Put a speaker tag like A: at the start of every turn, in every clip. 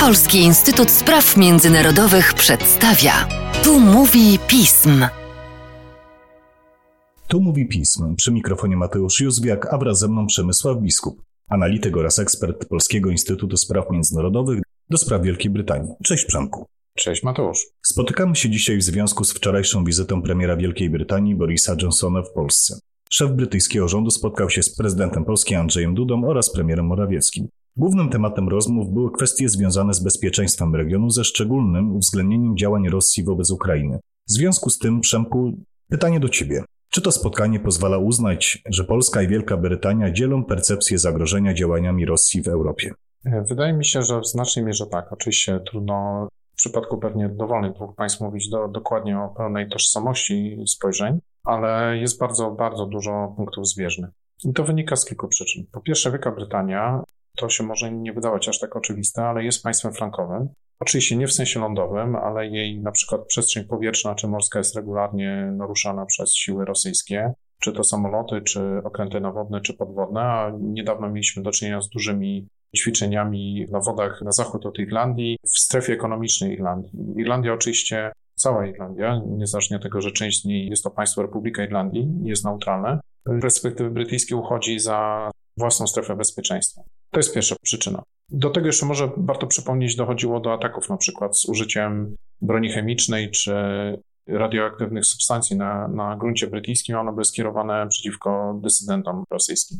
A: Polski Instytut Spraw Międzynarodowych przedstawia. Tu mówi pism.
B: Tu mówi pism. Przy mikrofonie Mateusz Józwiak, a wraz ze mną Przemysław Biskup, analityk oraz ekspert Polskiego Instytutu Spraw Międzynarodowych do spraw Wielkiej Brytanii. Cześć Przemku.
C: Cześć Mateusz.
B: Spotykamy się dzisiaj w związku z wczorajszą wizytą premiera Wielkiej Brytanii Borisa Johnsona w Polsce. Szef brytyjskiego rządu spotkał się z prezydentem Polski Andrzejem Dudą oraz premierem Morawieckim. Głównym tematem rozmów były kwestie związane z bezpieczeństwem regionu, ze szczególnym uwzględnieniem działań Rosji wobec Ukrainy. W związku z tym, Przemku, pytanie do Ciebie. Czy to spotkanie pozwala uznać, że Polska i Wielka Brytania dzielą percepcję zagrożenia działaniami Rosji w Europie?
C: Wydaje mi się, że w znacznej mierze tak. Oczywiście trudno w przypadku pewnie dowolnych dwóch państw mówić do, dokładnie o pełnej tożsamości spojrzeń, ale jest bardzo, bardzo dużo punktów zbieżnych. I to wynika z kilku przyczyn. Po pierwsze, Wielka Brytania to się może nie wydawać aż tak oczywiste, ale jest państwem frankowym. Oczywiście nie w sensie lądowym, ale jej na przykład przestrzeń powietrzna czy morska jest regularnie naruszana przez siły rosyjskie, czy to samoloty, czy okręty nawodne, czy podwodne, a niedawno mieliśmy do czynienia z dużymi ćwiczeniami na wodach na zachód od Irlandii, w strefie ekonomicznej Irlandii. Irlandia oczywiście, cała Irlandia, niezależnie od tego, że część z niej jest to państwo Republika Irlandii, jest neutralne, z perspektywy brytyjskiej uchodzi za własną strefę bezpieczeństwa. To jest pierwsza przyczyna. Do tego jeszcze może warto przypomnieć, dochodziło do ataków na przykład z użyciem broni chemicznej czy radioaktywnych substancji na, na gruncie brytyjskim, one były skierowane przeciwko dysydentom rosyjskim.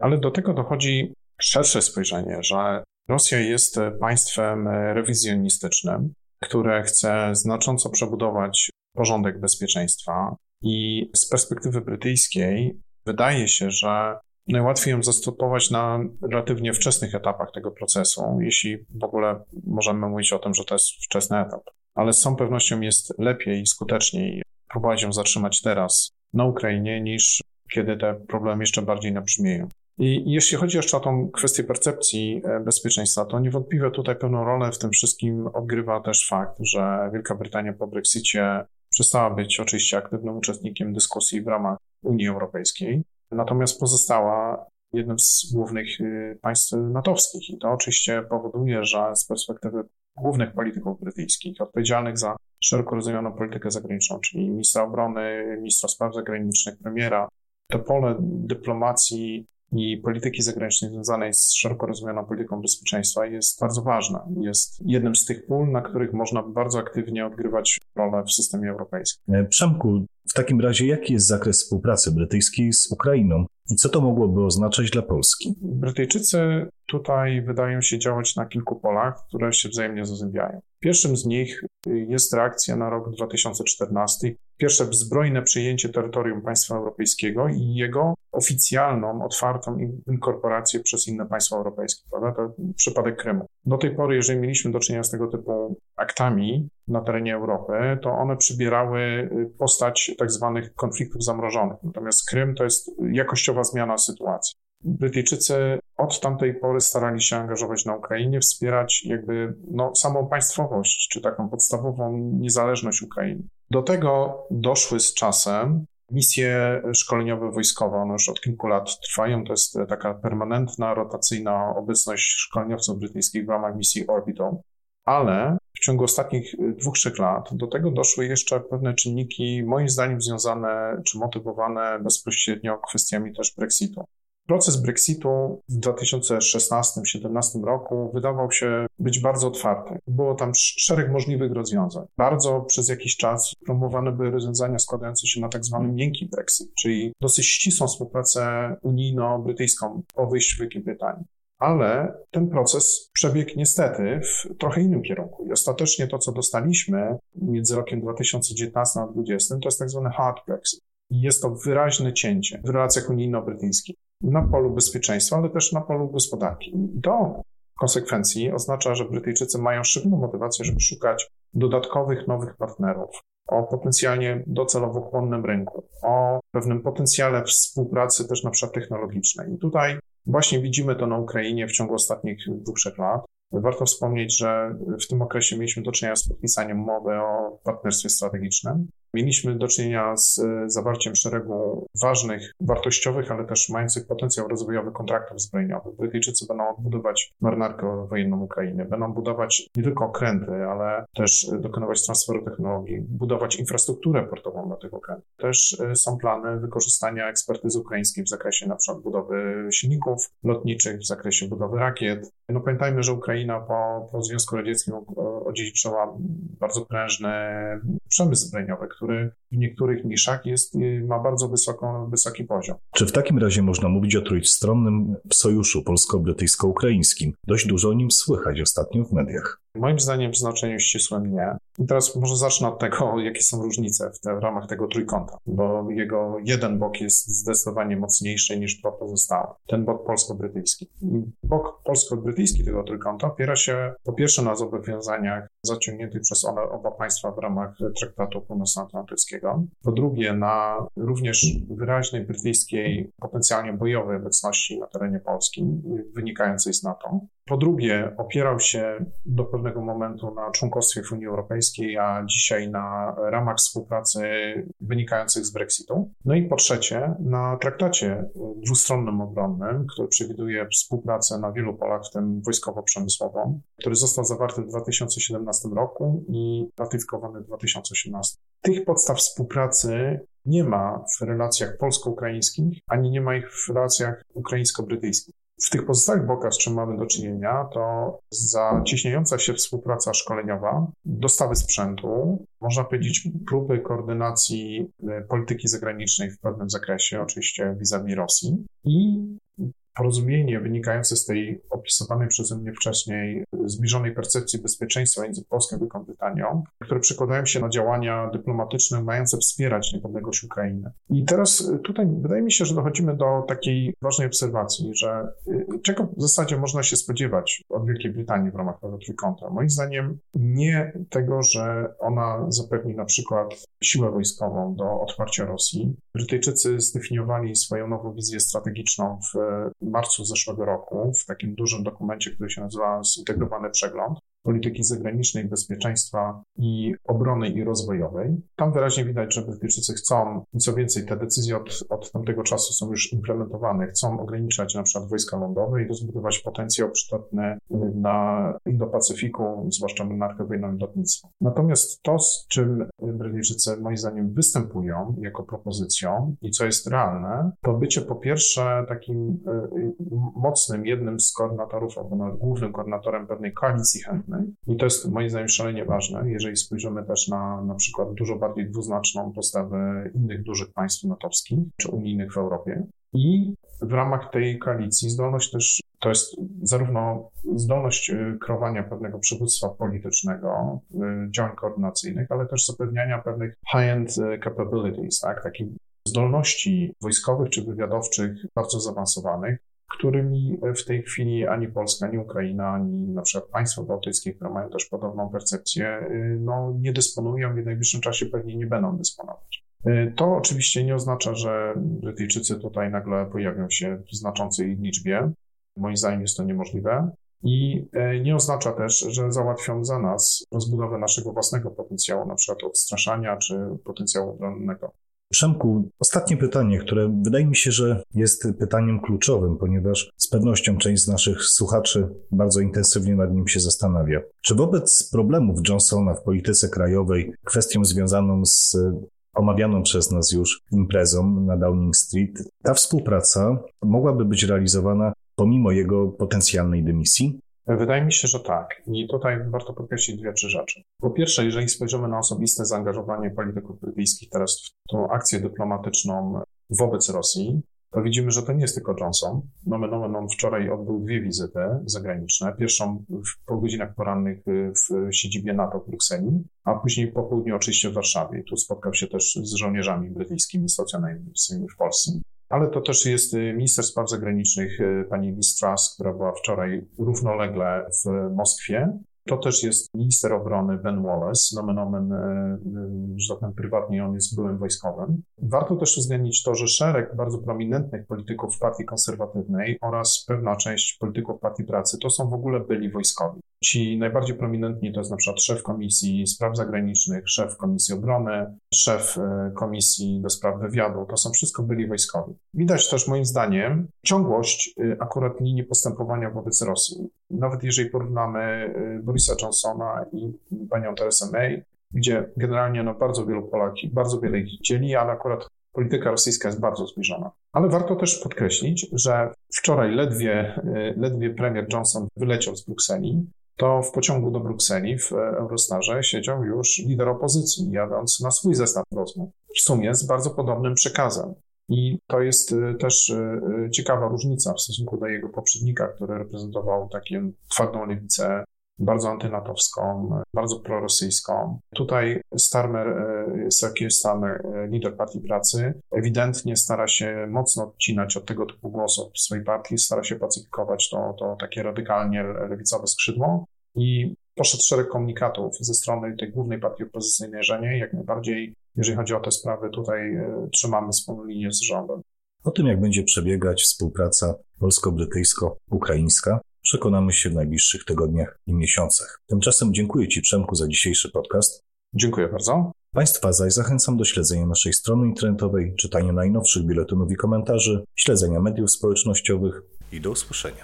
C: Ale do tego dochodzi szersze spojrzenie, że Rosja jest państwem rewizjonistycznym, które chce znacząco przebudować porządek bezpieczeństwa i z perspektywy brytyjskiej wydaje się, że najłatwiej ją zastopować na relatywnie wczesnych etapach tego procesu, jeśli w ogóle możemy mówić o tym, że to jest wczesny etap. Ale z całą pewnością jest lepiej i skuteczniej próbować ją zatrzymać teraz na Ukrainie, niż kiedy te problemy jeszcze bardziej nabrzmieją. I jeśli chodzi jeszcze o tą kwestię percepcji e, bezpieczeństwa, to niewątpliwie tutaj pewną rolę w tym wszystkim odgrywa też fakt, że Wielka Brytania po Brexicie przestała być oczywiście aktywnym uczestnikiem dyskusji w ramach Unii Europejskiej natomiast pozostała jednym z głównych y, państw natowskich. I to oczywiście powoduje, że z perspektywy głównych polityków brytyjskich, odpowiedzialnych za szeroko rozumianą politykę zagraniczną, czyli ministra obrony, ministra spraw zagranicznych, premiera, to pole dyplomacji i polityki zagranicznej związanej z szeroko rozumianą polityką bezpieczeństwa jest bardzo ważna. Jest jednym z tych pól, na których można bardzo aktywnie odgrywać rolę w systemie europejskim.
B: E, Przemku, w takim razie jaki jest zakres współpracy brytyjskiej z Ukrainą i co to mogłoby oznaczać dla Polski?
C: Brytyjczycy tutaj wydają się działać na kilku polach, które się wzajemnie zazębiają. Pierwszym z nich jest reakcja na rok 2014, pierwsze zbrojne przyjęcie terytorium państwa europejskiego i jego oficjalną, otwartą inkorporację przez inne państwa europejskie. Prawda? To przypadek Krymu. Do tej pory, jeżeli mieliśmy do czynienia z tego typu aktami na terenie Europy, to one przybierały postać tak zwanych konfliktów zamrożonych. Natomiast Krym to jest jakościowa zmiana sytuacji. Brytyjczycy od tamtej pory starali się angażować na Ukrainie, wspierać jakby no, samą państwowość, czy taką podstawową niezależność Ukrainy. Do tego doszły z czasem misje szkoleniowe wojskowe. One już od kilku lat trwają. To jest taka permanentna, rotacyjna obecność szkoleniowców brytyjskich w ramach misji Orbital. Ale w ciągu ostatnich dwóch, trzech lat do tego doszły jeszcze pewne czynniki, moim zdaniem, związane czy motywowane bezpośrednio kwestiami też Brexitu. Proces Brexitu w 2016-2017 roku wydawał się być bardzo otwarty. Było tam szereg możliwych rozwiązań. Bardzo przez jakiś czas promowane były rozwiązania składające się na tak zwany miękki Brexit, czyli dosyć ścisłą współpracę unijno-brytyjską po wyjściu Wielkiej Brytanii. Ale ten proces przebiegł niestety w trochę innym kierunku. I ostatecznie to, co dostaliśmy między rokiem 2019 a 2020, to jest tak zwany hard Brexit. Jest to wyraźne cięcie w relacjach unijno-brytyjskich na polu bezpieczeństwa, ale też na polu gospodarki. To konsekwencji oznacza, że Brytyjczycy mają szybką motywację, żeby szukać dodatkowych nowych partnerów o potencjalnie docelowo chłonnym rynku, o pewnym potencjale współpracy też na przykład technologicznej. I tutaj właśnie widzimy to na Ukrainie w ciągu ostatnich dwóch, trzech lat. Warto wspomnieć, że w tym okresie mieliśmy do czynienia z podpisaniem umowy o partnerstwie strategicznym Mieliśmy do czynienia z e, zawarciem szeregu ważnych, wartościowych, ale też mających potencjał rozwojowy kontraktów zbrojeniowych. Brytyjczycy będą odbudować marynarkę wojenną Ukrainy, będą budować nie tylko okręty, ale też dokonywać transferu technologii, budować infrastrukturę portową dla tych okrętów. Też e, są plany wykorzystania ekspertyzy ukraińskiej w zakresie na przykład budowy silników lotniczych, w zakresie budowy rakiet. No pamiętajmy, że Ukraina po, po Związku Radzieckim odziedziczyła bardzo prężny przemysł zbrojeniowy, który w niektórych niszach jest, y, ma bardzo wysoko, wysoki poziom.
B: Czy w takim razie można mówić o trójstronnym sojuszu polsko-brytyjsko-ukraińskim? Dość dużo o nim słychać ostatnio w mediach.
C: Moim zdaniem w znaczeniu ścisłym nie. I teraz może zacznę od tego, jakie są różnice w, te, w ramach tego trójkąta, bo jego jeden bok jest zdecydowanie mocniejszy niż dwa pozostałe. Ten bok polsko-brytyjski. Bok polsko-brytyjski tego trójkąta opiera się po pierwsze na zobowiązaniach zaciągniętych przez one oba państwa w ramach Traktatu Północnoatlantyckiego, po drugie na również wyraźnej brytyjskiej, potencjalnie bojowej obecności na terenie Polski, wynikającej z NATO. Po drugie, opierał się do pewnego momentu na członkostwie w Unii Europejskiej, a dzisiaj na ramach współpracy wynikających z Brexitu. No i po trzecie, na traktacie dwustronnym obronnym, który przewiduje współpracę na wielu polach, w tym wojskowo-przemysłową, który został zawarty w 2017 roku i ratyfikowany w 2018. Tych podstaw współpracy nie ma w relacjach polsko-ukraińskich, ani nie ma ich w relacjach ukraińsko-brytyjskich. W tych pozostałych bokach, z czym mamy do czynienia, to zacieśniająca się współpraca szkoleniowa, dostawy sprzętu, można powiedzieć próby koordynacji e, polityki zagranicznej w pewnym zakresie, oczywiście vis-a-vis Rosji i porozumienie wynikające z tej opisywanej przeze mnie wcześniej zbliżonej percepcji bezpieczeństwa między Polską a Wielką Brytanią, które przekładają się na działania dyplomatyczne mające wspierać niepodległość Ukrainy. I teraz tutaj wydaje mi się, że dochodzimy do takiej ważnej obserwacji, że y, czego w zasadzie można się spodziewać od Wielkiej Brytanii w ramach tego trójkąta. Moim zdaniem nie tego, że ona zapewni na przykład siłę wojskową do otwarcia Rosji. Brytyjczycy zdefiniowali swoją nową wizję strategiczną w marcu zeszłego roku w takim dużym dokumencie, który się nazywa Zintegrowany Przegląd polityki zagranicznej, bezpieczeństwa i obrony i rozwojowej. Tam wyraźnie widać, że Brytyjczycy chcą, i co więcej, te decyzje od, od tamtego czasu są już implementowane, chcą ograniczać na przykład wojska lądowe i rozbudować potencjał przydatny na Indo-Pacyfiku, zwłaszcza marynarkę wojenną i lotnictwo. Natomiast to, z czym Brytyjczycy moim zdaniem występują jako propozycją i co jest realne, to bycie po pierwsze takim y, mocnym, jednym z koordynatorów, albo głównym koordynatorem pewnej koalicji chętnej, i to jest moim zdaniem szalenie ważne, jeżeli spojrzymy też na na przykład dużo bardziej dwuznaczną postawę innych dużych państw natowskich czy unijnych w Europie. I w ramach tej koalicji zdolność też to jest zarówno zdolność y, kreowania pewnego przywództwa politycznego, y, działań koordynacyjnych, ale też zapewniania pewnych high-end y, capabilities, tak, takich zdolności wojskowych czy wywiadowczych bardzo zaawansowanych, którymi w tej chwili ani Polska, ani Ukraina, ani na przykład państwa bałtyckie, które mają też podobną percepcję, y, no, nie dysponują i w najbliższym czasie pewnie nie będą dysponować. Y, to oczywiście nie oznacza, że Brytyjczycy tutaj nagle pojawią się w znaczącej liczbie. Moim zdaniem jest to niemożliwe. I y, nie oznacza też, że załatwią za nas rozbudowę naszego własnego potencjału, na przykład odstraszania czy potencjału obronnego.
B: Przemku, ostatnie pytanie, które wydaje mi się, że jest pytaniem kluczowym, ponieważ z pewnością część z naszych słuchaczy bardzo intensywnie nad nim się zastanawia. Czy wobec problemów Johnsona w polityce krajowej, kwestią związaną z omawianą przez nas już imprezą na Downing Street, ta współpraca mogłaby być realizowana pomimo jego potencjalnej dymisji?
C: Wydaje mi się, że tak. I tutaj warto podkreślić dwie, trzy rzeczy. Po pierwsze, jeżeli spojrzymy na osobiste zaangażowanie polityków brytyjskich teraz w tą akcję dyplomatyczną wobec Rosji, to widzimy, że to nie jest tylko Johnson. Nomen on wczoraj odbył dwie wizyty zagraniczne. Pierwszą w, po godzinach porannych w siedzibie NATO w Brukseli, a później po południu oczywiście w Warszawie. Tu spotkał się też z żołnierzami brytyjskimi stacjonarnymi w Polsce ale to też jest y, minister spraw zagranicznych y, pani Liz która była wczoraj równolegle w Moskwie To też jest minister obrony Ben Wallace, nomen omen, e, że tak powiem, prywatnie on jest byłym wojskowym. Warto też uwzględnić to, że szereg bardzo prominentnych polityków partii konserwatywnej oraz pewna część polityków partii pracy to są w ogóle byli wojskowi. Ci najbardziej prominentni to jest na przykład szef Komisji Spraw Zagranicznych, szef Komisji Obrony, szef e, Komisji do Spraw Wywiadu. To są wszystko byli wojskowi. Widać też moim zdaniem ciągłość e, akurat linii postępowania wobec Rosji. Nawet jeżeli porównamy e, Borisa Johnsona i panią Teresę May, gdzie generalnie no, bardzo wielu Polaki, bardzo wiele ich dzieli, ale akurat polityka rosyjska jest bardzo zbliżona. Ale warto też podkreślić, że wczoraj ledwie, ledwie premier Johnson wyleciał z Brukseli, to w pociągu do Brukseli w Eurostarze siedział już lider opozycji, jadąc na swój zestaw rozmów. W sumie z bardzo podobnym przekazem. I to jest y, też y, ciekawa różnica w stosunku do jego poprzednika, który reprezentował taką twardą lewicę, bardzo antynatowską, bardzo prorosyjską. Tutaj Starmer, Sir Starmer, lider Partii Pracy, ewidentnie stara się mocno odcinać od tego typu głosów w swojej partii, stara się pacyfikować to, to takie radykalnie lewicowe skrzydło i poszedł szereg komunikatów ze strony tej głównej partii opozycyjnej, że nie, jak najbardziej, jeżeli chodzi o te sprawy, tutaj e, trzymamy wspólną linię z rządem.
B: O tym, jak będzie przebiegać współpraca polsko-brytyjsko-ukraińska, przekonamy się w najbliższych tygodniach i miesiącach. Tymczasem dziękuję Ci, Przemku, za dzisiejszy podcast.
C: Dziękuję bardzo.
B: Państwa zaś zachęcam do śledzenia naszej strony internetowej, czytania najnowszych biuletynów i komentarzy, śledzenia mediów społecznościowych i do usłyszenia.